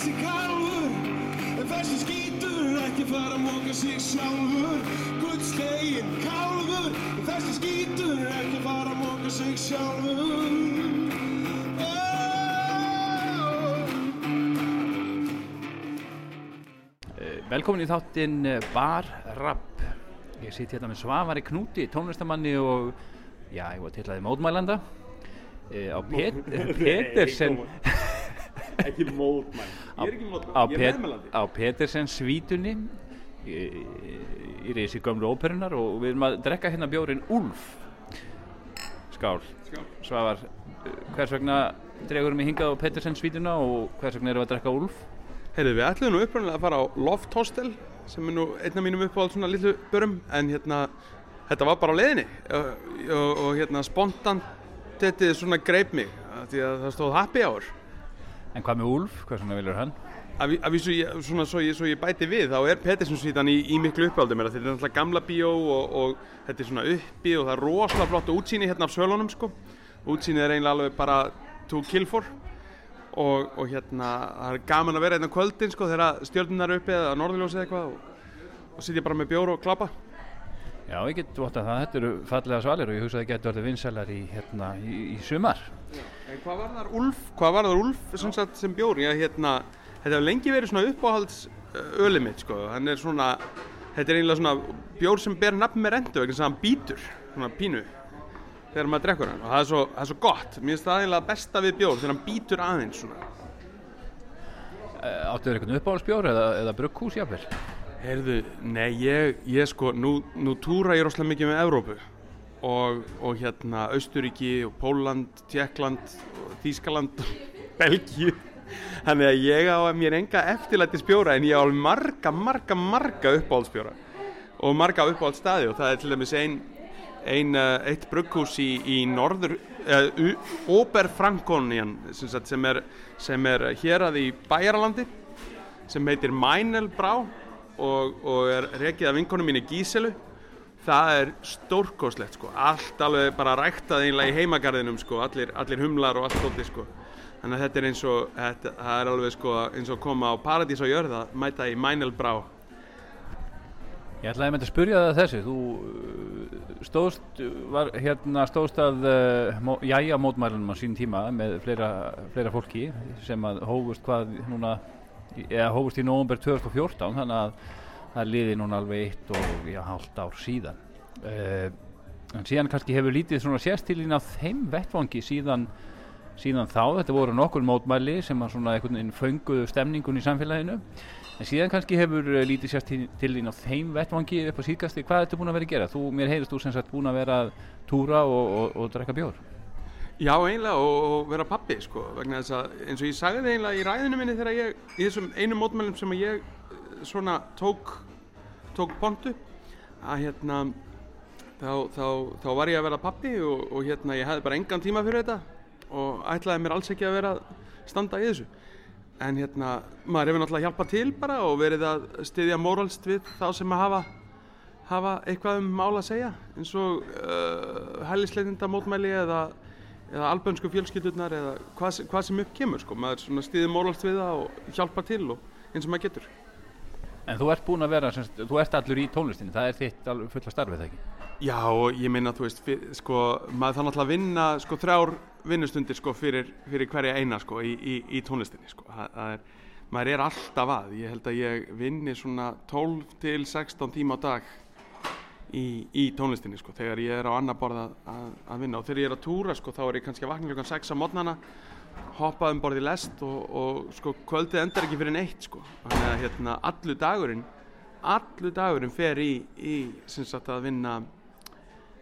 þessi kalfur En þessi skítur ekki fara að móka sig sjálfur. Guðslegin kalfur En þessi skítur ekki fara að móka sig sjálfur. Eh, Velkomin í þáttinn eh, Bar Rapp. Ég sitt hérna með Svavari Knúti, tónlistamanni og, já, ég var til aðeins mótmælanda. Eh, Á Pet Petersen, ekki ég er ekki mótmæl, á, er Pet, á Petersen svítunni í, í reysi gömlu óperunar og við erum að drekka hérna bjórin Úlf. Skál. Skál. Svavar, hvers vegna dregurum við hingað á Petersen svítuna og hvers vegna erum við að drekka Úlf? Heyrðu, við ætlum nú upprænlega að fara á Loft Hostel sem er nú einn af mínum uppáhald svona lillu börum en hérna, þetta var bara á leiðinni og, og, og hérna spontant þetta svona greip mig því að það stóð happy hour En hvað með Úlf? Hvers vegna viljur hann? að, ví- að vísu, ég, svona svo svo ég bæti við þá er Pettersson-svítan í, í miklu uppáldi mér þetta er náttúrulega gamla bíó og, og þetta er svona uppi og það er rosalega flott útsýni hérna af sölunum sko útsýnið er eiginlega alveg bara to kill for og, og hérna það er gaman að vera hérna kvöldin sko þegar stjórnunar uppi eða norðurljósi eða eitthvað og, og sitja bara með bjór og klappa Já, ég get votta það, þetta eru fallega svalir og ég hugsa að það getur verið vinsælar í, hérna, í, í sumar. En hvað var þar hvað var þar Úlf sem, sagt, sem bjór? Já, hérna, þetta hefur lengi verið svona uppáhalds ölið mitt, sko. Hann er svona, þetta er eiginlega svona bjór sem ber nafn með rendu, þess að hann býtur, svona pínu, þegar maður drekkur hann. Og það er svo, það er svo gott, mér finnst það eiginlega besta við bjór, þegar hann býtur aðeins svona. Áttu þér eitthvað uppáhaldsbjór eða, eða brugghús jáfnvel? Heyrðu, nei, ég, ég sko, nú, nú túra ég rosalega mikið með Evrópu og, og hérna Austuríki og Póland, Tjekkland, og Þískaland, Belgíu. Þannig að ég á að mér enga eftirlæti spjóra en ég á alveg marga, marga, marga uppáhaldsspjóra og marga uppáhaldsstaði og það er til dæmis ein, ein, uh, eitt brugghús í, í norður, uh, Oberfrankonian sem, sem, er, er hér að í Bæjaralandi sem heitir Mænelbrá og, og er rekið af vinkonu mínu Gíselu. Það er stórkoslegt sko. Allt alveg bara ræktað einlega í heimagarðinum sko. Allir, allir humlar og allt stótti sko. Þannig að þetta er eins og þetta, það er alveg sko eins og að koma á paradís á jörða mæta í Mænelbrá. Ég ætlaði með að spyrja það þessu, þú uh, stóðst, var, hérna, stóðst að uh, mó, jæja mótmælunum á sín tíma með fleira, fleira fólki sem að hófust hvað núna, eða hófust í nóvumber 2014 þannig að það liði núna alveg eitt og já, hálft ár síðan. Uh, en síðan kannski hefur lítið svona sérstílin á þeim vettvangi síðan, síðan þá, þetta voru nokkur mótmæli sem að svona einhvern veginn fönguðu stemningun í samfélaginu En síðan kannski hefur uh, lítið sérst til, til þín á þeim vettvangi upp á síðkasti, hvað ertu búin að vera að gera? Þú, mér heyrist þú sem sagt búin að vera að túra og, og, og drekka bjór. Já, eiginlega, og, vera pappi, sko, vegna þess að eins og ég sagði það eiginlega í ræðinu minni þegar ég, í þessum einu mótmælum sem ég eh, svona tók, tók pontu, að hérna, þá, þá, þá var ég að vera pappi og, og hérna, ég hefði bara engan tíma fyrir þetta og ætlaði mér alls ekki að vera standa í þessu. En hérna, maður hefur náttúrulega hjálpað til bara og verið að styðja móralst við þá sem að hafa hafa eitthvað um mál að segja eins og uh, hælisleitinda mótmæli eða, eða albönsku fjölskyldurnar eða hvað, hvað sem upp kemur sko. maður svona stiði móralst við það og hjálpa til og eins og maður getur En þú ert búin að vera, sem sagt, þú ert allur í tónlistinni, það er þitt fulla starfið það ekki? Já og ég meina þú veist fyr, sko, maður þarf náttúrulega að vinna sko, þrjár vinnustundir sko, fyrir, fyrir hverja eina sko, í, í, í tónlistinni sko. það, það er, maður er alltaf að ég held að ég vinni svona 12 til 16 tíma á dag í, í tónlistinni sko, þegar ég er á annar borð að, að, að vinna. Og þegar ég er að túra sko, þá er ég kannski að vakna klukkan 6 á mótnana hoppa um borð í lest og, og sko, kvöldið endar ekki fyrir neitt sko. þannig að hérna, allur dagurinn allur dagurinn fer í, í sagt að vinna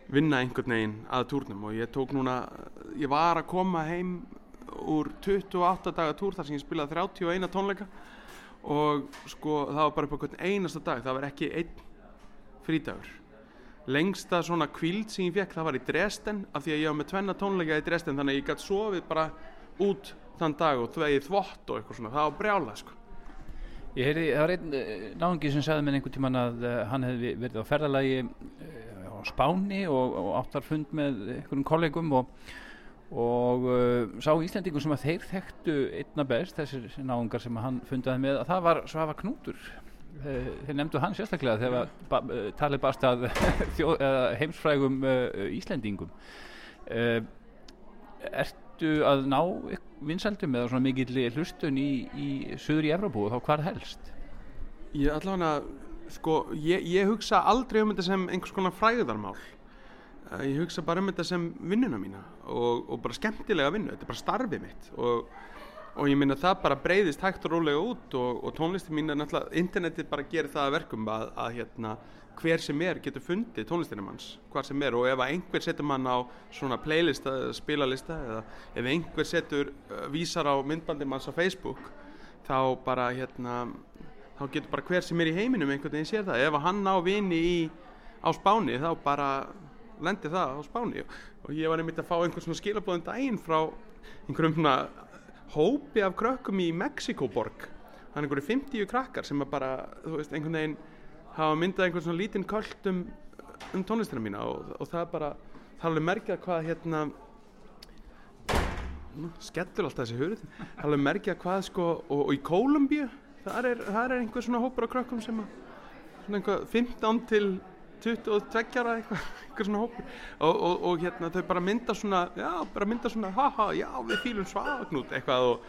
vinna einhvern veginn að túrnum. Og ég tók núna, ég var að koma heim úr 28 daga túr þar sem ég spilaði 31 tónleika. Og sko það var bara upp á hvern einasta dag, það var ekki einn frídagur lengsta svona kvíld sem ég fekk það var í Dresden af því að ég var með tvenna tónleika í Dresden þannig að ég gætt sofið bara út þann dag og þvegið þvott og eitthvað svona. Það var brjála sko. Ég heyrði, það var einn uh, náðungi sem sagði mér einhvern tíman að uh, hann hefði verið á ferðalagi uh, á Spáni og, og áttar fund með einhverjum kollegum og, og uh, sá Íslendingur sem að þeir þekktu einna best, þessir náungar sem hann fundaði með, að það var Svafa Knútur þeir, þeir nefndu hann sérstaklega þegar ba uh, talið barst að heimsfrægum uh, Íslendingum. Ertu að ná vinsaldum eða svona mikill hlustun í, í söður í Evrópu og þá hvar helst? Ég allavega, sko, ég, ég hugsa aldrei um þetta sem einhvers konar fræðarmál Eh, ég hugsa bara um þetta sem vinnuna mína og, og bara skemmtilega vinnu, þetta er bara starfið mitt og, og ég minna það bara breyðist hægt og rólega út og, og tónlistin mín er náttúrulega, internetið bara gerir það að verkum að, að hérna, hver sem er getur fundið tónlistinum hans, hvað sem er. Og ef einhver setur mann á svona playlista eða spilalista eða ef einhver setur uh, vísar á myndbandum hans á Facebook þá bara hérna þá getur bara hver sem er í heiminum einhvern veginn sér það, ef hann ná vini í á spáni þá bara lendi það á Spáni. Og ég var einmitt að fá einhvern svona skilabóðum daginn frá einhverjum svona hópi af krökkum í Mexikoborg er einhverju 50 krakkar sem að bara, þú veist, einhvern veginn hafa myndað einhvern svona lítinn köld um, um tónlistina mína og, og það er bara það er alveg merkjað hvað hérna skellur alltaf þessi hurð. Það er alveg merkjað hvað sko og, og í Kólumbíu það er, er einhver svona hópur af krökkum sem að svona einhver 15 til 22 ára eitthvað, eitthvað svona hópur. Og, og, og hérna þau bara mynda svona já, bara mynda svona, haha, já við fýlum svagnút eitthvað og,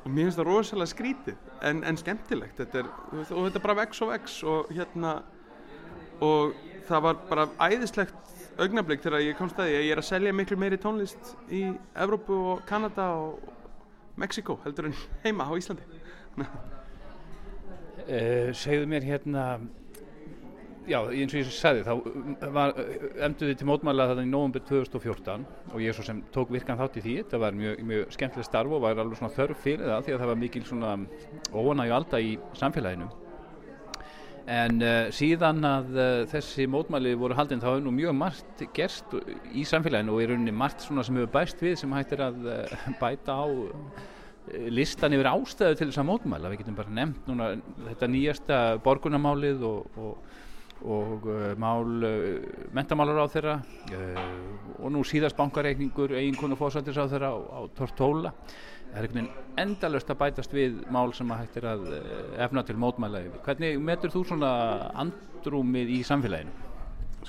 og mér finnst það rosalega skrítið en, en skemmtilegt. Þetta er, og þetta er bara vex og vex og hérna og það var bara æðislegt augnablík þegar ég kom staði ég er að selja miklu meiri tónlist í Evrópu og Kanada og Mexiko heldur en heima á Íslandi. Uh, Segðu mér hérna já, eins og ég sagði, þá emduði til mótmæla þetta í nógumbyr 2014 og ég svo sem tók virkan þátt í því, þetta var mjög, mjög skemmtileg starf og var alveg svona þörf fyrir það því að það var mikil svona óanægju alda í samfélaginu. En uh, síðan að uh, þessi mótmæli voru haldinn þá hefur nú mjög margt gerst í samfélaginu og í rauninni margt svona sem hefur bæst við sem hættir að uh, bæta á listan yfir ástæðu til þess að mótmæla. Við getum bara nefnt núna þetta nýjasta borgunamálið og, og og uh, mál uh, mentamálar á þeirra uh, og nú síðast bankareikningur eiginkonu fósættis á þeirra á, á Tortóla það er einhvern veginn endalust að bætast við mál sem að hættir að efna til mótmæla yfir. Hvernig metur þú svona andrúmið í samfélaginu?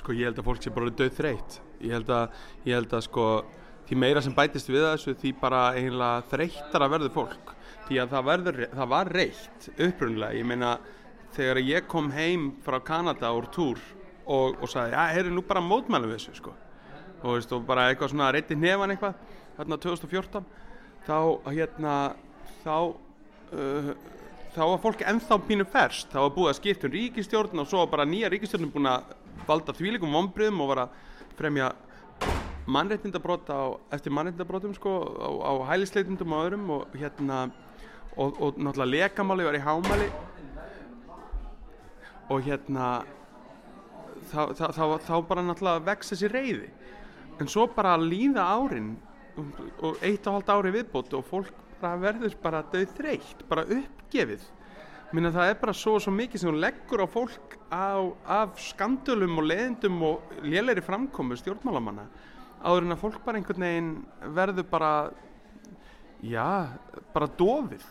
Sko ég held að fólk sé bara döð þreytt ég held að, ég held að sko því meira sem bætist við þessu því bara eiginlega þreyttar að verður fólk því að það, verður, það var reitt upprunlega, ég meina þegar ég kom heim frá Kanada úr túr og, og sagði, já, heyrðu nú bara mótmælum þessu, sko. Og, veist, og bara eitthvað svona reytti nefan eitthvað hérna 2014 þá, hérna, þá uh, þá var fólk ennþá pínu ferst, þá var búið að skipta um ríkistjórn og svo bara nýja ríkistjórn búin að valda þvílikum vonbriðum og var að fremja mannreitindabróta eftir mannreitindabrótum sko á, á hælisleitundum og öðrum og hérna og, og náttúrulega lekamáli var í hámáli og hérna þá, þá, þá, þá bara náttúrulega vex þessi reyði en svo bara líða árin og eitt og halvt ári viðbót og fólk bara verður bara döð þreytt, bara uppgefið. Minna það er bara svo svo mikið sem hún leggur á fólk á, af skandölum og leðendum og lélæri framkomu stjórnmálamanna áður en að fólk bara einhvern veginn verður bara já, bara dofið.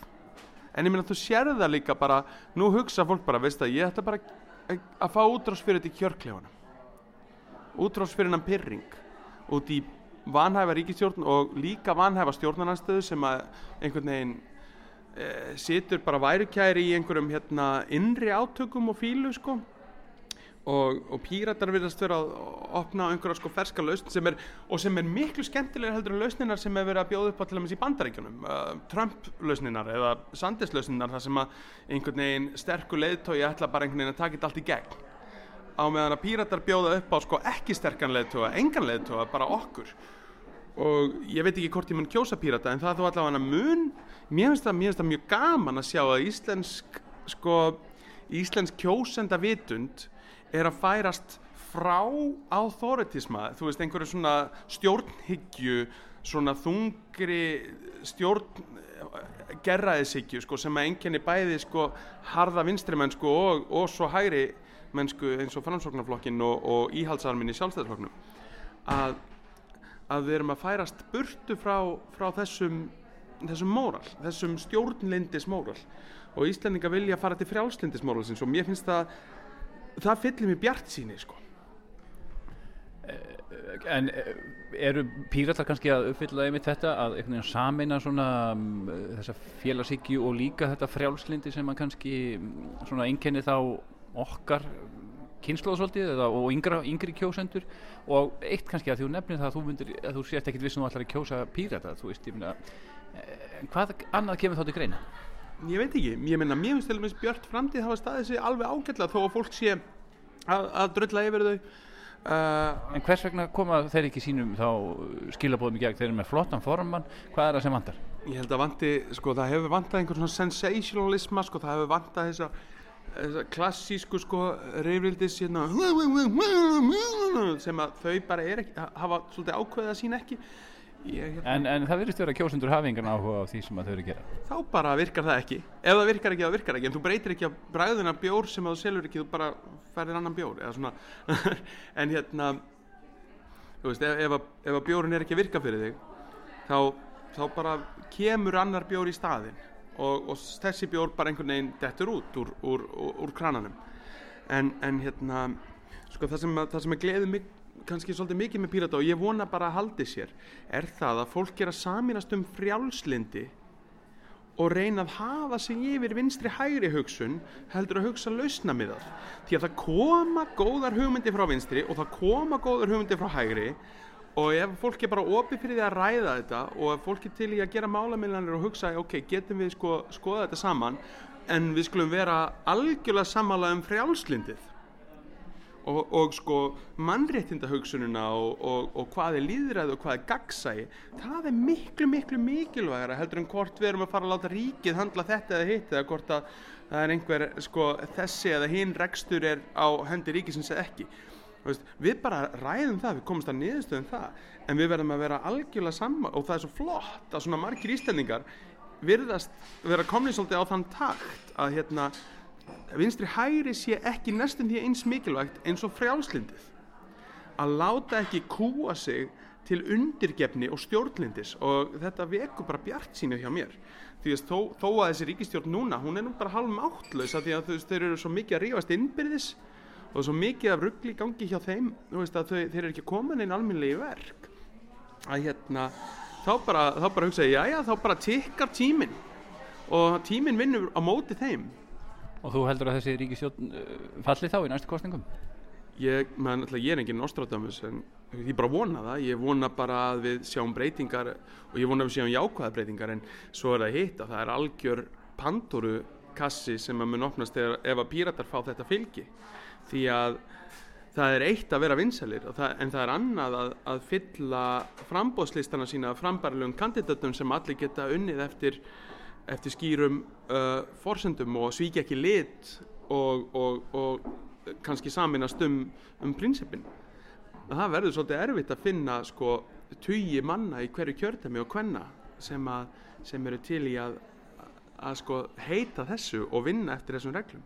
En ég minna þú sérðu það líka bara nú hugsa fólk bara, veist það, ég ætla bara að fá útrás fyrir þetta í kjörklefana útrás fyrir hennan pyrring út í vanhæfa ríkistjórn og líka vanhæfa stjórnarnarstöðu sem að einhvern veginn e, situr bara værukæri í einhverjum hérna innri átökum og fílu sko og, og píratar virðast vera að opna einhverja sko ferska lausn sem er, og sem er miklu skemmtilega heldur en lausninar sem hefur verið að bjóða upp á til dæmis í bandaríkjunum. Uh, Trump lausninar eða Sanders lausninar þar sem að einhvern veginn sterku leiðtói ætla bara einhvern veginn að taka þetta allt í gegn. Á meðan að píratar bjóða upp á sko ekki sterkan leiðtóa, engan leiðtóa, bara okkur. Og ég veit ekki hvort ég mun kjósa pírata en það þó allavega mun. Mér finnst það, það mjög gaman að sjá að íslensk sko, íslensk kjósenda vitund er að færast frá authoritisma, þú veist, einhverju svona stjórnhyggju, svona þungri stjórn gerraðishyggju, sko, sem að enginni bæði, sko, harða vinstri mennsku og, og svo hægri mennsku eins og framsóknarflokkin og, og íhaldsarminn í sjálfstæðarflokknum að, að við erum að færast burtu frá, frá þessum, þessum móral, þessum stjórnlindis móral og Íslendinga vilja fara til frjálslindis móralsins og mér finnst það, það fyllir mér bjart síni sko. En eh, eru píratar kannski að uppfylla einmitt þetta að samina svona um, þessa félagsíkju og líka þetta frjálslindi sem að kannski mm, svona einkenni þá okkar kynnslóðsvöldið eða og yngra, yngri kjósendur og eitt kannski að þú nefnir það að þú myndir að þú sést ekkit vissum að þú ætlar að kjósa pírata þú veist, ég meina en hvað annað kemur þá til greina? Ég veit ekki, ég meina mér finnst til dæmis bjart framtíð hafa staðið sig alveg ágætlega þó að fólk sé að, að drölla yfir þau. Uh, en hvers vegna koma þeir ekki sínum þá skilabóðum í gegn, þeir eru með flottan formann, hvað er það sem vantar? Ég held að vanti, sko það hefur vantað einhvern svona sensationalisma, sko það hefur vantað þessa, þessa klassísku sko reyfrildis hérna sem að þau bara er ekki, hafa svolítið ákveðið að sína ekki Ég, hérna. en, en það virðist vera kjósundur hafingan áhuga á því sem þau eru að gera. Þá bara virkar það ekki. Ef það virkar ekki, þá virkar ekki. En þú breytir ekki á bræðina bjór sem þú selur ekki, þú bara færðir annan bjór en hérna veist, ef, ef, ef að bjórin er ekki að virka fyrir þig þá, þá bara kemur annar bjór í staðin og, og þessi bjór bara einhvern veginn dettur út úr, úr, úr, úr krananum en, en hérna sko, það sem, það sem er gleðið mig kannski svolítið mikið með pírata og ég vona bara að haldi sér er það að fólk gera saminast um frjálslindi og reyna að hafa sig yfir vinstri hægri hugsun heldur að hugsa lausna með það því að það koma góðar hugmyndi frá vinstri og það koma góðar hugmyndi frá hægri og ef fólk er bara opið fyrir því að ræða þetta og ef fólk er til í að gera málamillanir og hugsa ok, getum við sko skoða þetta saman en við skulum vera algjörlega samála um frjálslindið og, og sko mannréttindahugsununa og, og, og hvað er líðræði og hvað er gagsægi það er miklu miklu mikilvægara heldur en hvort við erum að fara að láta ríkið handla þetta eða hitt eða hvort að það er einhver sko þessi eða hinn rekstur er á hendi ríkisins eða ekki. Veist, við bara ræðum það, við komumst að niðurstöðum það en við verðum að vera algjörlega saman og það er svo flott að svona margir ístendingar virðast vera komnið svolítið á þann takt að hérna vinstri hægri sé ekki næstum því eins mikilvægt eins og frjálslindið að láta ekki kúa sig til undirgefni og stjórnlindis og þetta vekur bara bjart sínu hjá mér. Því að þó, þó að þessi ríkistjórn núna hún er nú bara halv máttlaus að því að þau, eru svo mikið að rífast innbyrðis og svo mikið af ruggli gangi hjá þeim veist, þau, þeir eru ekki komin einn alminlegi verk. Að hérna þá bara, þá bara hugsa ég, já já þá bara tikkar tíminn. Og tíminn vinnur á móti þeim Og þú heldur að þessi ríkistjórn uh, falli þá í næstu kostningum? Ég, man, alltaf, ég er enginn Nostradamus en ég bara vona það, ég vona bara að við sjáum breytingar og ég vona að við sjáum jákvæða breytingar en svo er það hitt að það er algjör pandoru kassi sem að mun opnast ef að píratar fá þetta fylgi því að það er eitt að vera vinsalir það, en það er annað að, að fylla frambóðslistana sína frambarilegum kandidatum sem allir geta unnið eftir eftir skýrum uh, forsendum og svíkja ekki lit og, og, og kannski saminast um, um prinsipin. Það verður svolítið erfitt að finna sko tugi manna í hverju kjörtami og hvenna sem, sem eru til í að, að sko heita þessu og vinna eftir þessum reglum.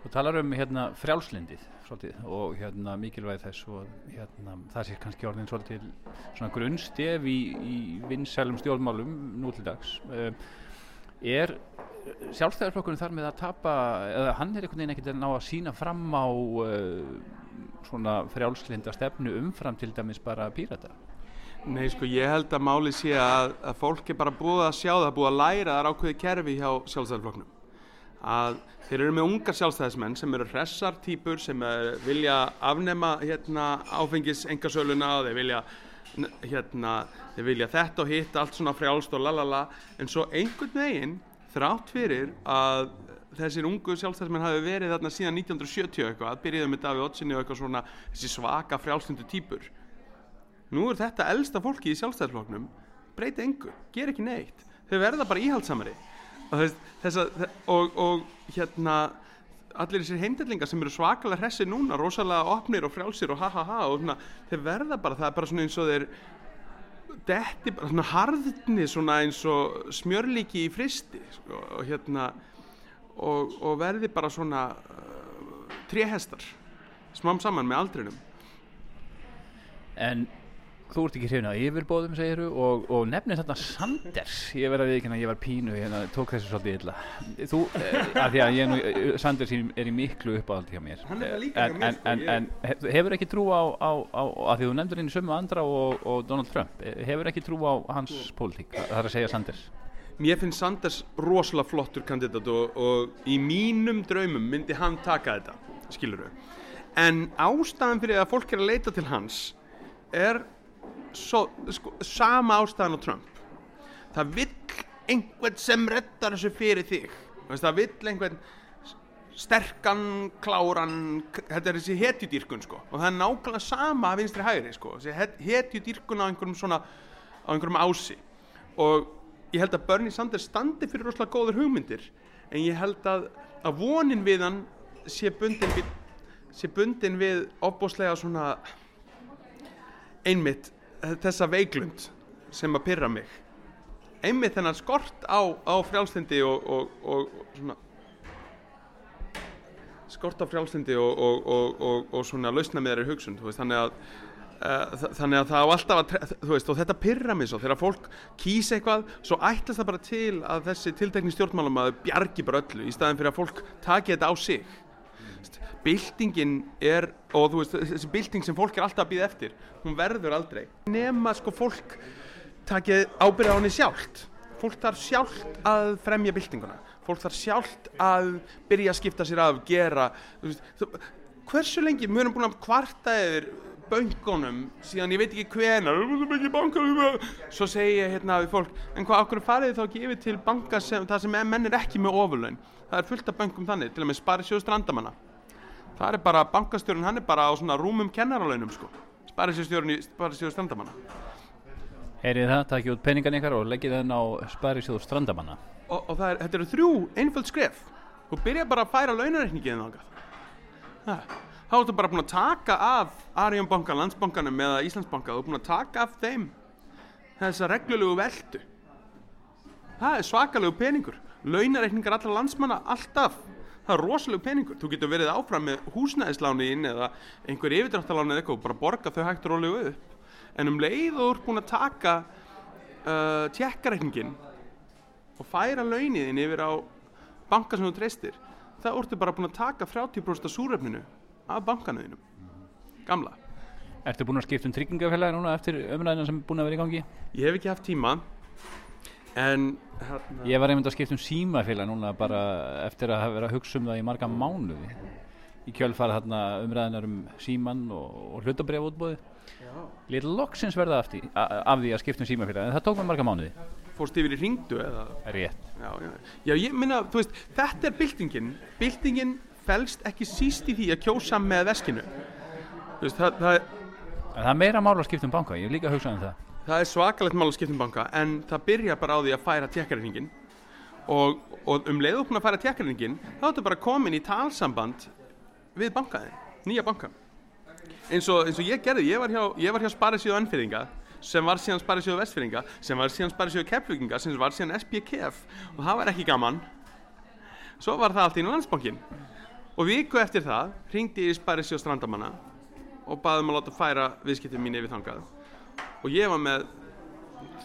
Þú talar um hérna frjálslindið svolítið og hérna mikilvæg þess og hérna það sé kannski orðin svolítið grunnstef í, í vinsælum stjórnmálum nú til dags. Uh, er sjálfstæðarflokkurinn þar með að tapa eða hann er einhvern veginn ekkert að ná að sína fram á uh, svona frjálslinda stefnu umfram til dæmis bara pírata? Nei sko ég held að máli sé að, að fólk er bara búið að sjá það búið að læra þar ákveði kerfi hjá sjálfstæðarflokknum að þeir eru með ungar sjálfstæðismenn sem eru hressar týpur sem er, vilja afnema hérna, áfengis engasöluna og þeir vilja hérna, þeir vilja þetta og hitt allt svona frjálst og lalala en svo einhvern veginn þrátt fyrir að þessir ungu sjálfstæðismenn hafi verið þarna síðan 1970 eitthvað, að byrjaði með Daví Otsinni og eitthvað svona þessi svaka frjálstundu týpur. Nú er þetta elsta fólki í sjálfstæðisfloknum breyti engu, ger ekki neitt. Þau verða bara íhaldsamari og, þess, og, og hérna allir þessir heimdellingar sem eru svakalega hressi núna, rosalega opnir og frjálsir og ha ha ha og svona, þeir verða bara, það er bara svona eins og þeir detti bara svona harðni svona eins og smjörlíki í fristi sko, og hérna og, og verði bara svona uh, tréhestar smám saman með aldrinum. En þú ert ekki hrifin að yfirbóðum segiru og, og nefnir þarna Sanders. Ég verði að viðkynna að ég var pínu hérna, tók þessu svolítið illa. Þú, eh, að því að nú, eh, Sanders er í miklu uppáhaldi hjá mér. En, en, sko, en, en hef- hefur ekki trú á, á, á að því þú nefndir henni sömu andra og, og Donald Trump. Eh, hefur ekki trú á hans pólitík það er að segja Sanders? Mér finnst Sanders rosalega flottur kandidat og, og í mínum draumum myndi hann taka þetta, skilur við. En ástæðan fyrir að fólk er að leita til hans er svo, sko, sama ástæðan á Trump. Það vill einhvern sem reddar þessu fyrir þig. Það vill einhvern sterkan, kláran, þetta er þessi hetjudýrkun sko. Og það er nákvæmlega sama vinstri hægri sko. Þessi het- hetjudýrkun á einhverjum svona, á einhverjum ási. Og ég held að Bernie Sanders standi fyrir rosalega góður hugmyndir en ég held að, að vonin við hann sé bundin við, sé bundin við ofbóðslega svona einmitt þessa veiklund sem að pyrra mig. Einmitt þennan skort á, á frjálslindi og, og, og, svona skort á frjálslindi og, og, svona lausna með þeirri hugsun veist, þannig að þa- þannig að það á alltaf að, þú veist, og þetta pyrra mig svo, þegar fólk kýs eitthvað, svo ætlast það bara til að þessi tiltekni stjórnmálamaður bjargi bara öllu, í staðin fyrir að fólk taki þetta á sig byltingin er, og þú veist, þessi bylting sem fólk er alltaf að býða eftir, hún verður aldrei. Nema sko fólk taki ábyrða á henni sjálft. Fólk þarf sjálft að fremja byltinguna. Fólk þarf sjálft að byrja að skipta sér af, gera veist, hversu lengi, við erum búin að kvarta yfir böngunum síðan ég veit ekki hvenar svo segi ég hérna við fólk en hvað, okkur farið þá ekki yfir til banka sem, það sem menn er ekki með ofurlaun það er fullt af bönkum þannig, til og með spari sjóð strandamanna. Það er bara, bankastjórun hann er bara á svona rúmum kennaralaunum sko. Spari sjóð spari sjóð strandamanna. Heyrið það, takið út peningan ykkar og leggið þenn á sparisjóð strandamanna. Og, og er, þetta eru þrjú einföld skref. Þú byrja bara að færa launareikningið þangað. Þá ertu bara búin að taka af Arjónbanka, Landsbankanum eða Íslandsbanka þú er búin að taka af þeim þessa reglulegu veldu það er svakalegu peningur launareikningar allra landsmanna alltaf. Það er rosalegu peningur. Þú getur verið áfram með húsnæðislániðin eða einhver yfirdráttaláni eða eitthvað og bara borga þau hægt rólegu upp. En um leið og þú ert búin að taka uh, tjekkareikningin og færa launiðin yfir á banka sem þú treystir það ertu bara búin að taka 30% af súrefninu af bankanuðinum gamla. Ertu búin að skipta um tryggingafélagi núna eftir umræðina sem er búin að vera í gangi? ég hef ekki haft tíma en hérna, Ég var einmitt að skipta um símafélag núna bara eftir að hafa verið að hugsa um það í marga mánuði. Í kjölfara þarna umræðinar um síman og, og hlutabref útbóði Lít loksins verða af því, a- af því að skipta um símafélag en það tók mig marga mánuði. Fórst yfir í ringdu eða? Rétt. Já, já. já, ég minna, þú veist, þetta er byltingin. Byltingin felst ekki síst í því að kjósa með veskinu. Þú veist, það, það, En það er meira mál að skipta um banka, ég hef líka að hugsa um það það er svakalegt mál að skipta um banka en það byrja bara á því að færa tjekkarreikningin og, og um leiðu uppn að færa tjekkarreikningin þá ertu bara komin í talsamband við bankaðin, nýja banka eins og, eins og ég gerði ég var hjá, hjá Sparisjóðu Ennfyrðinga sem var síðan Sparisjóðu Vestfyrðinga sem var síðan Sparisjóðu Keflvíkinga sem var síðan SBKF og það var ekki gaman. Svo var það allt í landsbankin og viku eftir það ringdi ég í Sparisjóðu Strandamanna og baði um að láta færa viðskiptum mín yfir þangað og ég var með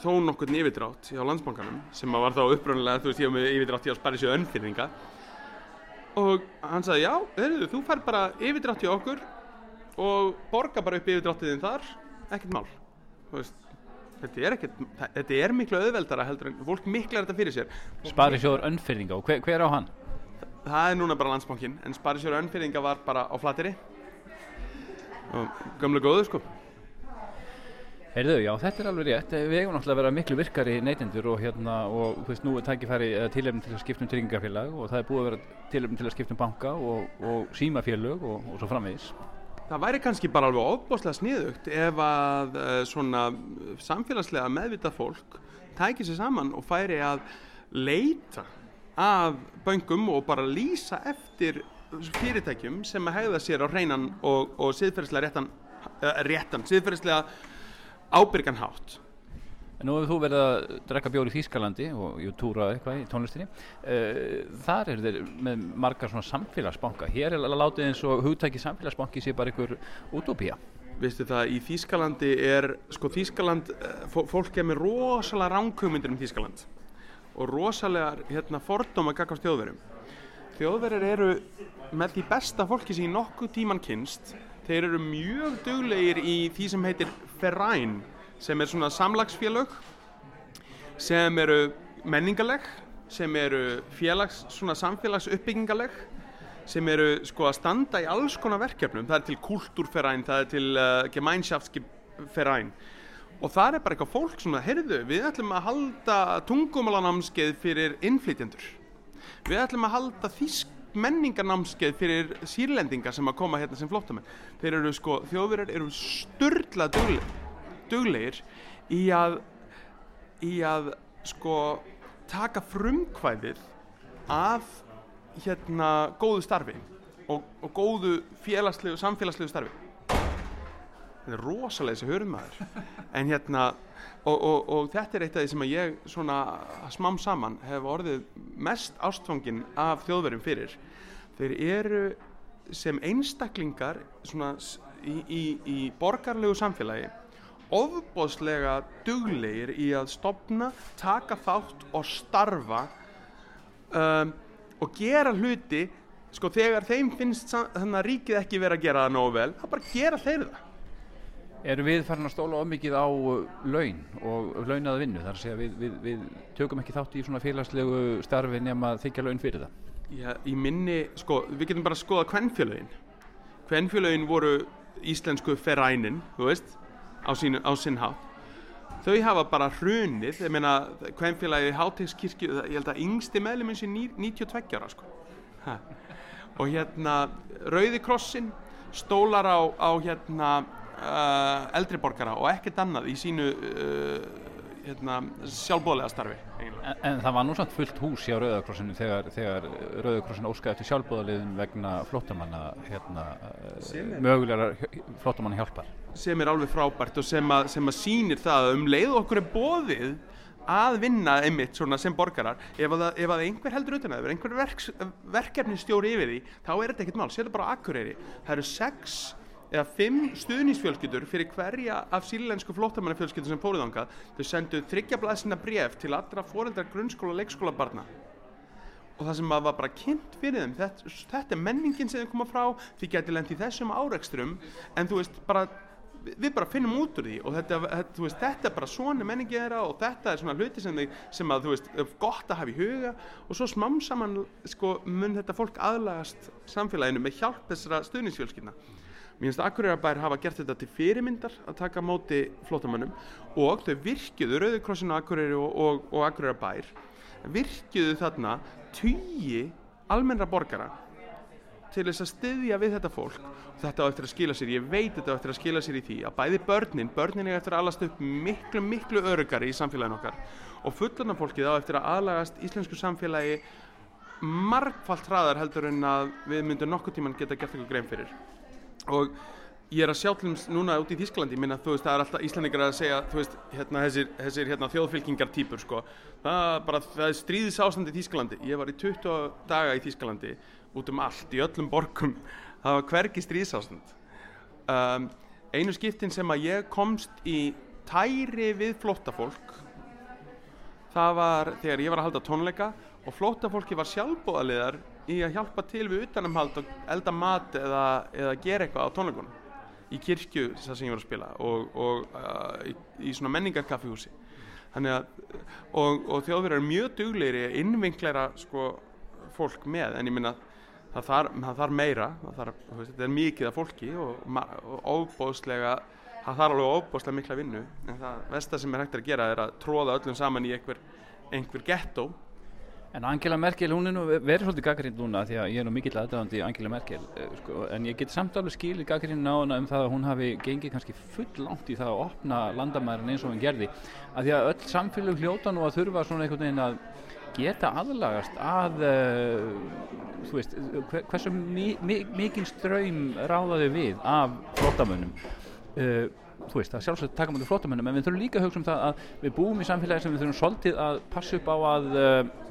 þó nokkurn yfirdrátt hjá landsbankanum sem var þá uppröndilega, þú veist, ég var með yfirdrátt hjá Sparisjóðu Önnfyrðinga og hann sagði, já, heyrðu, þú fær bara yfirdrátt hjá okkur og borga bara upp yfirdráttið þinn þar ekkert mál. Veist, þetta er ekkert, þetta er miklu auðveldara heldur en fólk miklar þetta fyrir sér. Sparisjóður önnfyrðinga og hver, hver á hann? það er núna bara landsbankin en Sparisjóður Önnfyrðinga var bara á flateri og gömlu góðu sko Heyrðu, já, þetta er alveg rétt. Við eigum náttúrulega að vera miklu virkari neytendur og hérna, og þú veist, nú er tækifæri eða tilefni til að skipta um tryggingafélag og það er búið að vera tilefni til að skipta um banka og, og símafélög og, og svo framvegis. Það væri kannski bara alveg ofbáslega sniðugt ef að uh, svona samfélagslega meðvitað fólk tæki sér saman og færi að leita af böngum og bara lýsa eftir fyrirtækjum sem að hegða sér á hreinan og, og siðferðislega réttan, réttan siðferðislega ábyrgan hátt. Nú hefur þú verið að drekka bjór í Þýskalandi og jú túra eitthvað í tónlistinni. Uh, þar er þeir með margar svona samfélagsbanka. Hér er látið eins og hugtæki samfélagsbanki sé bara einhver útópía. Vistu það, í Þýskalandi er, sko Þýskaland, eh, fó- fólk er með rosalega ránkugmyndir um Þýskaland og rosalega hérna, fordóma gagast þjóðverjum. Þjóðverjar eru með því besta fólki sem í nokkuð tíman kynst. Þeir eru mjög duglegir í því sem heitir Verein, sem er svona samlagsfélög, sem eru menningaleg, sem eru félags, svona samfélagsuppbyggingaleg, sem eru sko að standa í alls konar verkefnum. Það er til kultúrferæn, það er til uh, gemeinschaftsferæn og það er bara eitthvað fólk svona, heyrðu, við ætlum að halda tungumálanámskeið fyrir innflytjendur. Við ætlum að halda þýsk menningarnámskeið fyrir sírlendingar sem að koma hérna sem flóttamenn. Þeir eru sko, þjóðverjar eru sturdla duglegir, duglegir í að, í að sko taka frumkvæðið af hérna góðu starfi og, og góðu félagslegu, samfélagslegu starfi. Þetta er rosalega þessi hörumæður. En hérna, og, og, og þetta er eitt af því sem ég svona smám saman hef orðið mest ástfangin af þjóðverjum fyrir. Þeir eru sem einstaklingar svona í, í, í borgarlegu samfélagi ofbóðslega duglegir í að stopna, taka þátt og starfa um, og gera hluti sko þegar þeim finnst þannig að ríkið ekki vera að gera það nógu vel þá bara gera þeir það Erum við farin að stóla ómikið á uh, laun og launaða vinnu? Það er að segja við, við, við tökum ekki þátt í svona félagslegu starfi nema þykja laun fyrir það. Já, í minni, sko, við getum bara að skoða kvennfélögin kvennfélögin voru íslensku ferænin, þú veist á, sínu, á sinn hátt þau hafa bara hrunið, ég meina kvennfélagi hátegskirkju, ég held að yngsti meðluminn sé ní- 92 ára sko. Ha. og hérna Rauði krossin stólar á, á hérna uh, eldri borgara og ekkert annað í sínu uh, hérna, sjálfbóðlega starfi. En, en það var nú samt fullt hús hjá Rauðakrossinu þegar, þegar Rauðakrossin óskaði eftir sjálfbóðaliðin vegna flóttamanna hérna, er- mögulegar flóttamanna hjálpar. sem er alveg frábært og sem að, sem að sýnir það að um leið og okkur er bóðið að vinna einmitt svona sem borgarar ef að, ef að einhver heldur utan að það einhver verks, verkefni stjóri yfir því þá er þetta ekkert mál, sér bara á Akureyri það eru sex eða fimm stuðningsfjölskyldur fyrir hverja af sílensku flóttamannafjölskyldur sem fóruð þangað þau sendu þryggja blaðsina bref til allra foreldrar grunnskóla og leikskóla barna og það sem að var bara kynnt fyrir þeim þetta, þetta er menningin sem þeim koma frá því lent í þessum árekstrum en þú veist bara við bara finnum út úr því og þetta, veist, þetta er bara svona menningi þeirra og þetta er svona hluti sem, þau, sem að þú veist gott að hafa í huga. Og svo smám saman sko mun þetta fólk aðlagast samfélaginu með hjálp þessara stuðningsfjölskyldna Mér finnst að Akureyrarbær hafa gert þetta til fyrirmyndar að taka móti flótamönnum og þau virkjuðu Rauðikrossinu Akureyri og, og, og Akureyrarbær virkjuðu þarna tugi almennra borgara til þess að styðja við þetta fólk. Og þetta á eftir að skila sér, ég veit þetta á eftir að skila sér í því að bæði börnin, börnin er eftir að alast upp miklu, miklu örugari í samfélaginu okkar og fullarna fólkið á eftir að aðlagast íslensku samfélagi margfalt hraðar heldur en að við myndum nokkuð tíman geta gert eitthvað grein fyrir og ég er að sjá til dæmis núna út í Þísklandi minna, þú veist, það er alltaf Íslandingar að segja þú veist, hérna þessir, þessir hérna, þjóðfylkingar típur sko, það, bara, það er stríðis ástand í Þísklandi, ég var í 20 daga í Þísklandi, út um allt í öllum borgum, það var hvergi stríðis ástand um, einu skiptin sem að ég komst í tæri við flóttafólk það var þegar ég var að halda tónleika og flóttafólki var sjálfbóðaliðar í að hjálpa til við utanumhald og elda mat eða, eða gera eitthvað á tónleikunum. Í kirkju sem ég var að spila og, og uh, í, í svona menningarkaffihúsi. Þannig að og, og þjóðverðar eru mjög duglegri að innvinklæra sko fólk með en ég minna það þarf, þarf meira það þarf, þú veist, þetta er mikið af fólki og, og óbóðslega það þarf alveg óbóðslega mikla vinnu en það versta sem er hægt að gera er að tróða öllum saman í einhver, einhver gettó En Angela Merkel, hún er nú verið svolítið gaggrind núna því að ég er nú mikill aðdáðandi Angela Merkel eh, sko, en ég get samt alveg skilið gaggrindin á hana um það að hún hafi gengið kannski full langt í það að opna landamærin eins og hún gerði. Að því að öll samfélög hljóta nú að þurfa svona einhvern veginn að geta aðlagast að uh, þú veist, hver, hversu mi, mi, mikinn ströym ráðaðu við af flottamönnum uh, þú veist, að sjálfsögt taka mútið flottamönnum en við þurfum líka að hugsa um það að við búum í samfélagi sem við þurfum svolítið að passa upp á að uh,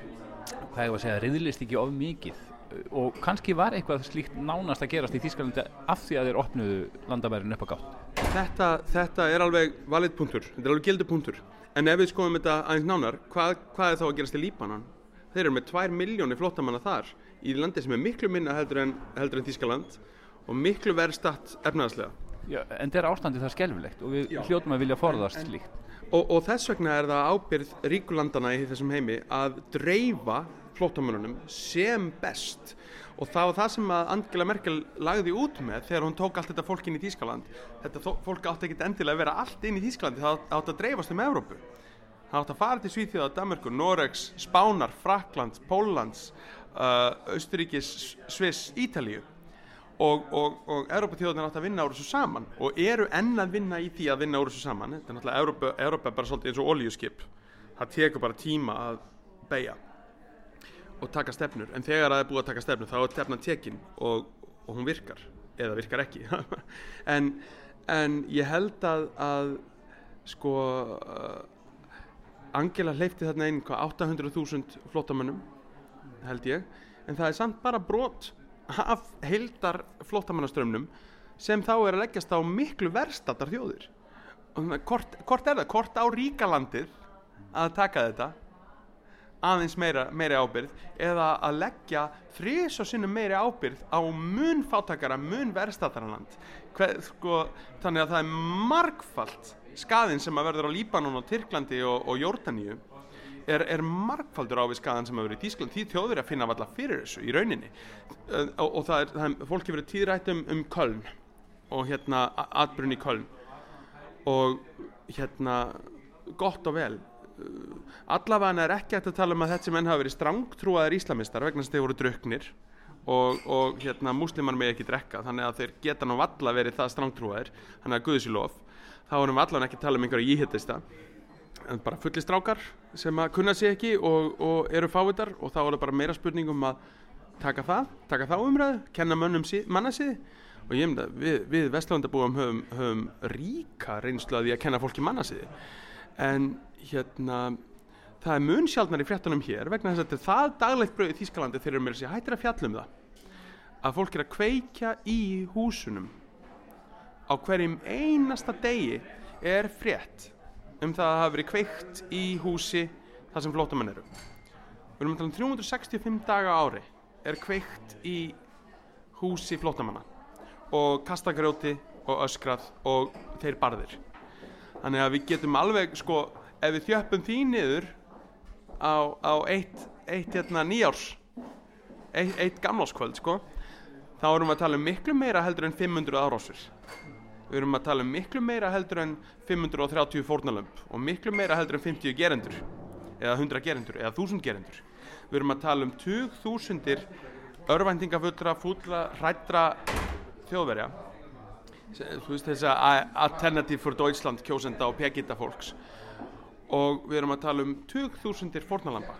hvað ég var að segja, riðlist ekki of mikið. Og kannski var eitthvað slíkt nánast að gerast í Þýskalandi af því að þeir opnuðu landamærin upp á gátt. Þetta, þetta er alveg valið punktur, þetta er alveg gildu punktur. En ef við skoðum þetta aðeins nánar hvað, hvað er þá að gerast í Líbanon? Þeir eru með 2 miljónir flottamanna þar í landi sem er miklu minna heldur en, heldur en Þískaland og miklu verð statt efnaðslega Já, en þetta er ástandið það skelfilegt og við Já. hljótum að vilja forðast slíkt. og, og þess vegna er það ábyrð ríkulandana í þessum heimi að dreifa flóttamönnunum sem best. Og það var það sem að Angela Merkel lagði út með þegar hún tók allt þetta fólk inn í Þískaland þetta fólk átti ekkit endilega að vera allt inn í Þískalandi það átti að dreifast um Evrópu. Það átti að fara til Svíþjóða, Danmörkur, Noregs Spánar, Fraklands, Póllands uh, Austuríkis, Sviss, Ítalíu. Og, og, og Európa-þjóðunar átt að vinna úr þessu saman og eru enn að vinna í því að vinna úr þessu saman. Þetta er náttúrulega Európa, Európa bara svolítið eins og olíuskip. Það tekur bara tíma að beigja og taka stefnur. En þegar það er búið að taka stefnur þá er stefnan tekin og, og hún virkar eða virkar ekki. En, en ég held að, að sko uh, Angela hleypti þarna inn hvað 800.000 flottamönnum held ég. En það er samt bara brot af heildar flottamannaströmmnum sem þá er að leggjast á miklu verstatar þjóðir. Og hvort, er það, hvort á ríkalandið að taka þetta aðeins meira, meiri ábyrgð eða að leggja þrís og sinnum meiri ábyrgð á mun fátakara, mun verstataranland Hver, sko, þannig að það er margfalt skaðin sem að verður á Líbanon og Tyrklandi og, og Jórdaníu er, er margfaldur á við skaðan sem að verður í Tískland því þjóður að finna valla fyrir þessu í rauninni. Og, og það er, það er fólk hefur verið tíðrætt um, Köln og hérna atbrunn í Köln. Og hérna gott og vel allavega er ekki hægt að tala um að þetta sem enn hafa verið strangtrúaðir íslamistar vegna að þeir voru drukknir og, og hérna múslimar með ekki drekka þannig að þeir geta nú valla verið það strangtrúaðir þannig að guðs í lof. Þá erum við allavega ekki að tala um einhverja íhittista en bara fulli strákar sem að kunna sig ekki og, og eru fávitar og þá er það bara meira spurning um að taka það, taka þá umræðu, kenna mönnum sí, mannasiði og ég myndi að við, við Vestlandabúum höfum, höfum ríka reynslu að því að kenna fólki mannasiði en hérna það er mun sjálfnar í fréttunum hér vegna þess að þetta er það daglegt brauð í Þýskalandi þegar mér sé hættir að fjallum það. Að fólk er að kveikja í húsunum. Á hverjum einasta degi er frétt um það að hafa verið kveikt í húsi þar sem flótamenn eru. Við erum að tala um 365 daga ári er kveikt í húsi flótamanna og kastagrjóti og öskrað og þeir barðir. Þannig að við getum alveg sko ef við þjöppum því niður á, á eitt, eitt hérna nýjárs eitt, eitt gamláskvöld sko þá erum við að tala um miklu meira heldur en 500 árásir. Við erum að tala um miklu meira heldur en 530 fórnalömp og miklu meira heldur en 50 gerendur eða 100 gerendur eða 1000 gerendur. Við erum að tala um 20.000 örvæntingafullra, fulla, hrættra þjóðverja. Þú veist þess að Alternative for Deutschland kjósenda og pegita fólks og við erum að tala um 20.000 fórnalamba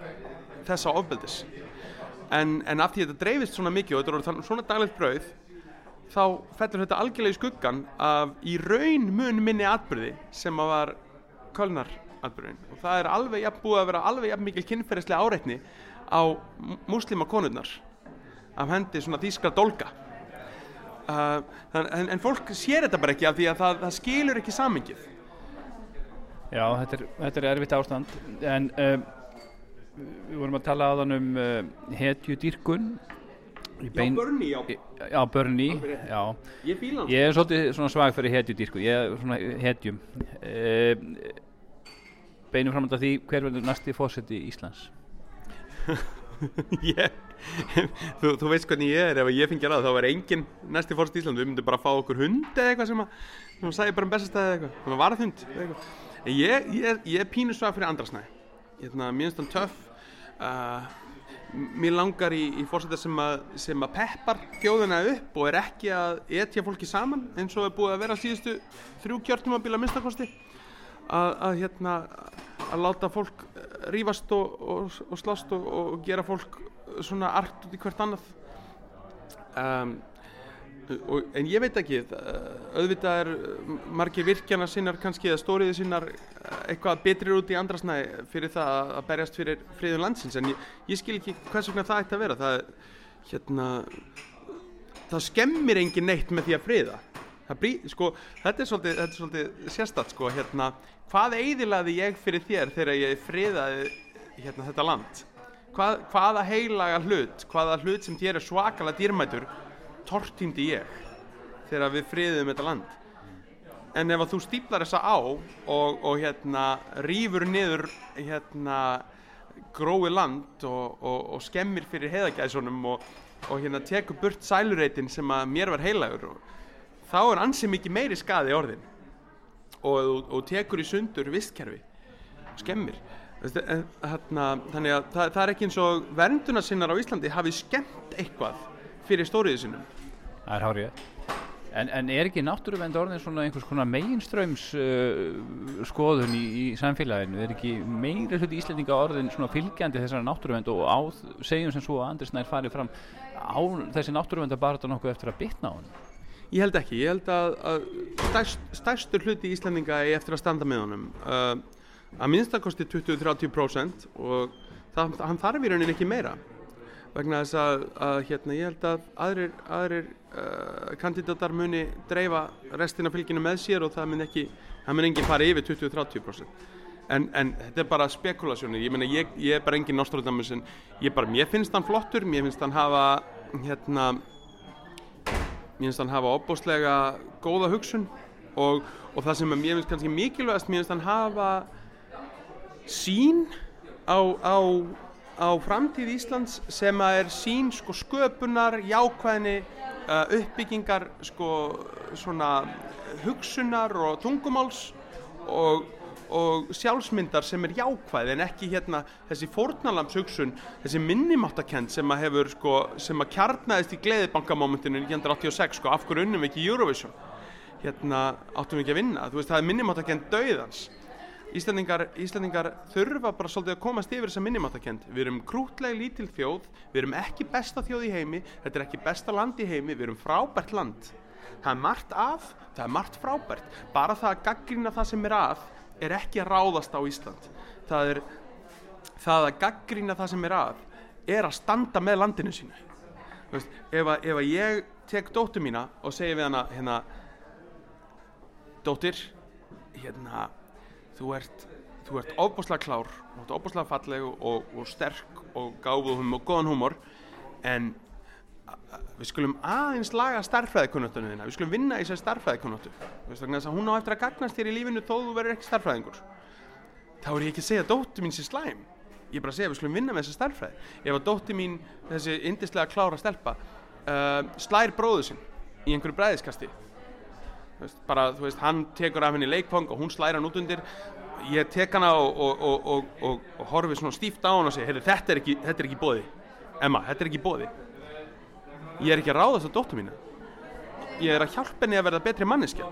þessa ofbeldis. En, en af því þetta dreifist svona mikið og þetta er svona daglegt brauð þá fellur þetta algjörlega í skuggan af í raun mun minni atbyrði sem að var kölnar atbyrðin og það er alveg jafn búið að vera alveg jafn mikil kynferðislega áreitni á muslima konurnar af hendi svona þýskra dolga uh, en, en fólk sér þetta bara ekki af því að það, það skilur ekki samingið Já, þetta er, þetta er erfitt ástand. En um, við vorum að tala aðan um uh, hetjudýrkun. Í bein- börni, já, í- Já, börni, Alveg já. Ég Ég er svolítið svona svag fyrir hetjudýrkun ég er svona hetjum. Um, Beinum fram að því hver verður næsti fósetti Íslands? Ég, þú, þú veist hvernig ég er. Ef ég fengi að það þá er engin næsti fórst í Ísland við myndum bara fá okkur hund eða eitthvað sem að sem að sagði bara um bestastæði eða eitthvað. Sem að varðhund eða eitthvað ég, ég, ég er pínu svag fyrir andrasnæ. Hérna, mér finnst hann töff. Uh, mér langar í, í fórseta sem, að- sem að peppar þjóðina upp og er ekki að etja fólki saman eins og er búið að vera síðustu þrjú kjörtumabíla minnstakosti að, að hérna að láta fólk eh, rífast og, og, og slást og, og gera fólk svona art út í hvert annað. Um, en ég veit ekki auðvitað er eh, margir virkjana sinnar kannski eða stóriði sinnar eh, eitthvað betrir út í andrasnæði fyrir það að- berjast fyrir friðun landsins. En ég, ég skil ekki hvers vegna það ætti að vera. Það, hérna, það skemmir engin neitt með því að friða. Brí, sko, þetta er svolítið, svolítið sérstætt sko, hérna, hvað eidilaði ég fyrir þér þegar ég friðaði hérna, þetta land? Hvað, hvaða heilaga hlut hvaða hlut sem þér er svakalega dýrmætur tortímdi ég þegar við friðum þetta land. En ef að þú stíplar þessa á og, og hérna rýfur niður hérna grói land og, og, og skemmir fyrir heiðagæðsonum og, og hérna tekur burt sælureitin sem að mér var heilagur og þá er ansi mikið meiri skaði orðin. Og, og tekur í sundur vistkerfi skemmir. Veistu, en, hérna, þannig að það, það er ekki eins og verndunarsinnar á Íslandi hafi skemmt eitthvað fyrir stóriðu sinum Það er hárið. En, en er ekki náttúruvend orðin svona einhvers konar meginströms uh, skoðun í, í samfélaginu? Er ekki meiri hluti Íslendinga orðin svona fylgjandi þessari náttúruvend og á, segjum sem svo að Andris Nær farið fram á þessi náttúruvend að bara nokkuð eftir að bitna á hann? Ég held ekki, ég held að, að stærst, stærstur hluti Íslandinga er eftir að standa með honum uh, að minnstakosti 20-30% og það, hann þarf í rauninni ekki meira vegna þess að, að hérna, ég held að aðrir, aðrir uh, kandidatar muni dreifa restina fylginu með sér og það mun ekki það mun enginn fara yfir 20-30% en, en þetta er bara spekulasjónir ég, meina, ég, ég er bara enginn Nostradamus en ég bara, mér finnst hann flottur mér finnst hann hafa hérna mér finnst hann hafa opbóslega góða hugsun og, og það sem mér finnst kannski mikilvægast mér finnst hann hafa sín á, á, á framtíð Íslands sem að er sín sko sköpunar, jákvæðni uh, uppbyggingar sko svona hugsunar og tungumáls og, og sjálfsmyndar sem er jákvæð en ekki hérna þessi fórnalamps hugsun þessi minnimáttakend sem að hefur sko sem að kjarnaðist í gleðibankamomentinu 1986 sko af hverju unnum við ekki Eurovision? Hérna áttum við ekki að vinna? Þú veist það er minnimáttakend dauðans Íslandingar, Íslandingar þurfa bara svolítið að komast yfir þessa minnumáttakend. Við erum krútlega lítil þjóð, við erum ekki besta þjóð í heimi, þetta er ekki besta land í heimi, við erum frábært land. Það er margt af, það er margt frábært. Bara það að gaggrina það sem er að er ekki að ráðast á Ísland. Það er það að gaggrina það sem er að er að standa með landinu sínu. Veist, ef, að, ef að ég tek dóttur mína og segi við hana hérna, dóttir, hérna þú ert, þú ert ofbúslega klár þú ert ofbúslega falleg og, og sterk og gáfuð og góðan húmor en við skulum aðeins laga starfræðikunnáttunum þína. Við skulum vinna í þannig að hún á eftir að gagnast þér í lífinu þó þú verður ekki starfræðingur þá er ég ekki að segja dóttu mín sé slæm. Ég er bara að segja við skulum vinna með þessa starfræði ef að dóttu mín, þessi indislega klára stelpa uh, slær bróðu sinn í einhverju bræðiskasti bara, þú veist, hann tekur af henni leikfang og hún slæra hann út undir. Ég tek hana og, og, og, og horfi svona stíft á hann og segja þetta er ekki, ekki bóði Emma, þetta er ekki bóði ég er ekki að ráða þess að dóttu mína. Ég er að hjálpa henni að verða betri manneskja.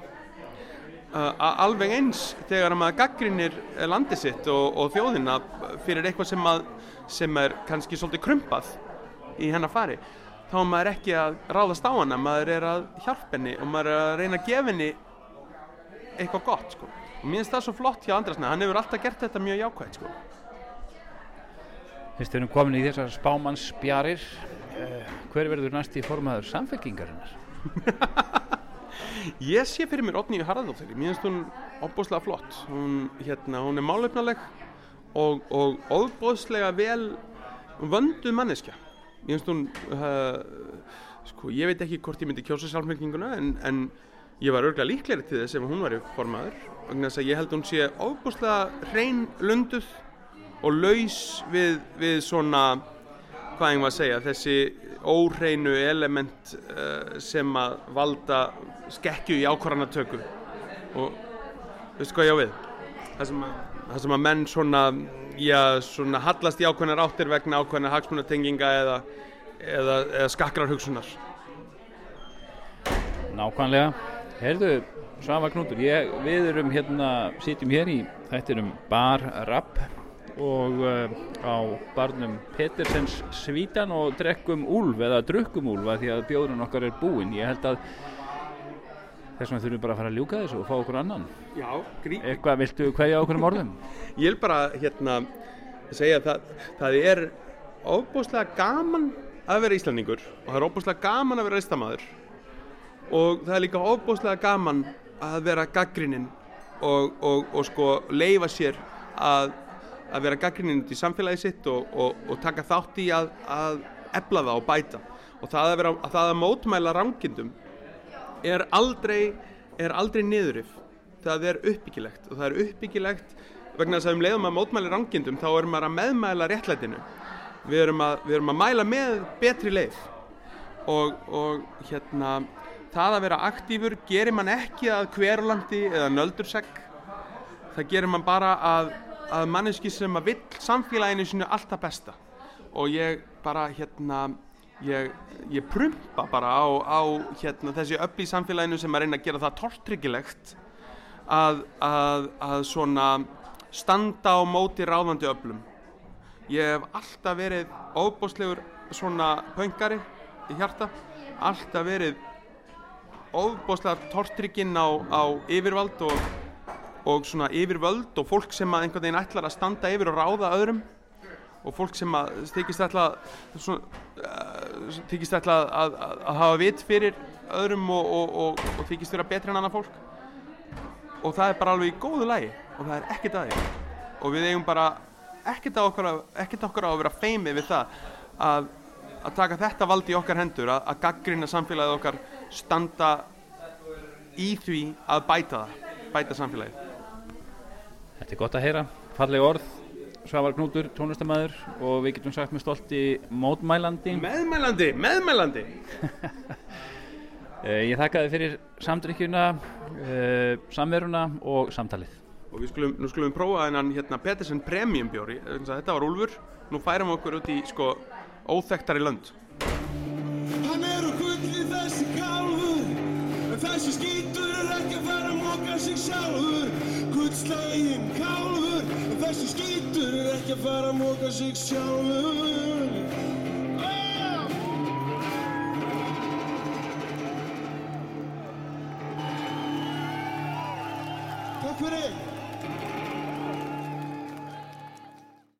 Uh, alveg eins þegar maður gaggrinir landi sitt og þjóðina fyrir eitthvað sem, að, sem er kannski svolítið krumpað í hennar fari þá er maður ekki að ráðast á hana maður er að hjálpa henni og maður er að reyna að gefa henni eitthvað gott sko. og mér finnst það svo flott hjá Andrasna hann hefur alltaf gert þetta mjög jákvægt sko. Við erum komin í þessar spámannsbjarir uh, hver verður næst í formaður samfélkingarinnar? Ég sé fyrir mér Otni Haraldóttir mér finnst hún óbúslega flott hún, hérna, hún er málefnaleg og, og óbúslega vel vönduð manneskja ég finnst hún uh, sko, ég veit ekki hvort ég myndi kjósa sjálfmygginguna en, en ég var örgulega líklegri til þess ef hún var í formaður þannig að ég held hún sé óbúslega hrein lunduð og laus við, við svona hvað ég var að segja þessi óhreinu element uh, sem að valda skekkju í ákvarðanatöku. Og veistu hvað ég á við? Það sem að, það sem að menn svona já, svona hallast í ákveðnar áttir vegna ákveðnar hagsmunatenginga eða, eða, eða skakrar hugsunar Nákvæmlega. Herðu, Svafa Knútur ég, við erum hérna, sitjum hér í þættinum Bar Rapp og uh, á barnum Petersens svítan og drekkum úlf eða drukkum úlf að því að bjóðun okkar er búinn. Ég held að þess vegna þurfum við bara að fara að ljúka þessu og fá okkur annan. Já, gríp. Eitthvað viltu hverja okkur um orðum? Ég vil bara hérna segja að það, það er óbúslega gaman að vera íslendingur og það er óbúslega gaman að vera reistamæður og það er líka ofbúslega gaman að vera gaggrinnin og, og, og sko leifa sér að, að vera gaggrinnin út í samfélagi sitt og, og, og taka þátt í að, að efla það og bæta. Og það að, vera, að, það að mótmæla rangindum er aldrei, er aldrei niðurif það er uppbyggilegt og það er uppbyggilegt vegna þess að um leiðum að mótmæli rangindum þá erum maður að meðmæla réttlætinu. Við erum að, við erum að mæla með betri leið. Og, og hérna það að vera aktífur gerir mann ekki að hverulandi eða nöldursegg það gerir mann bara að, að manneski sem að vill samfélaginu sinu alltaf besta. Og ég bara hérna ég, ég prumpa bara á, á hérna, þessi upp í samfélaginu sem að reyna að gera það tortryggilegt að, að, að svona standa á móti ráðandi öflum. Ég hef alltaf verið óbúslegur svona pöngari í hjarta alltaf verið óbúslegar tortrygginn á, á yfirvald og, og svona yfirvöld og fólk sem að einhvern veginn ætlar að standa yfir og ráða öðrum og fólk sem að þykist ætla uh, þykist ætla að, að, að hafa vit fyrir öðrum og, og, og þykist vera betri en annað fólk. Og það er bara alveg í góðu lægi og það er ekkert að því. Og við eigum bara ekkert okkur, ekkert okkur á að vera feimið við það að, að taka þetta valdi í okkar hendur að gaggrina samfélagið okkar standa í því að bæta það bæta samfélagið. Þetta er gott að heyra, falleg orð Svavar Knútur, tónlistamæður og við getum sagt með stolti mótmælandi. Meðmælandi, meðmælandi. Eh, Ég þakka þið fyrir samdrykkjuna, uh, samveruna og samtalið. og við skulum, nú skulum við prófa þennan hérna Petersen Premium bjóri. Þetta var Úlfur, nú færum við okkur út í sko óþekktari lönd Hann er á gulli þessi kálfur En þessi skítur er ekki að fara að móka sig sjálfur. Gullslegin kálfur þessi skítur er ekki að fara að móka sig sjálfur Ah! Takk fyrir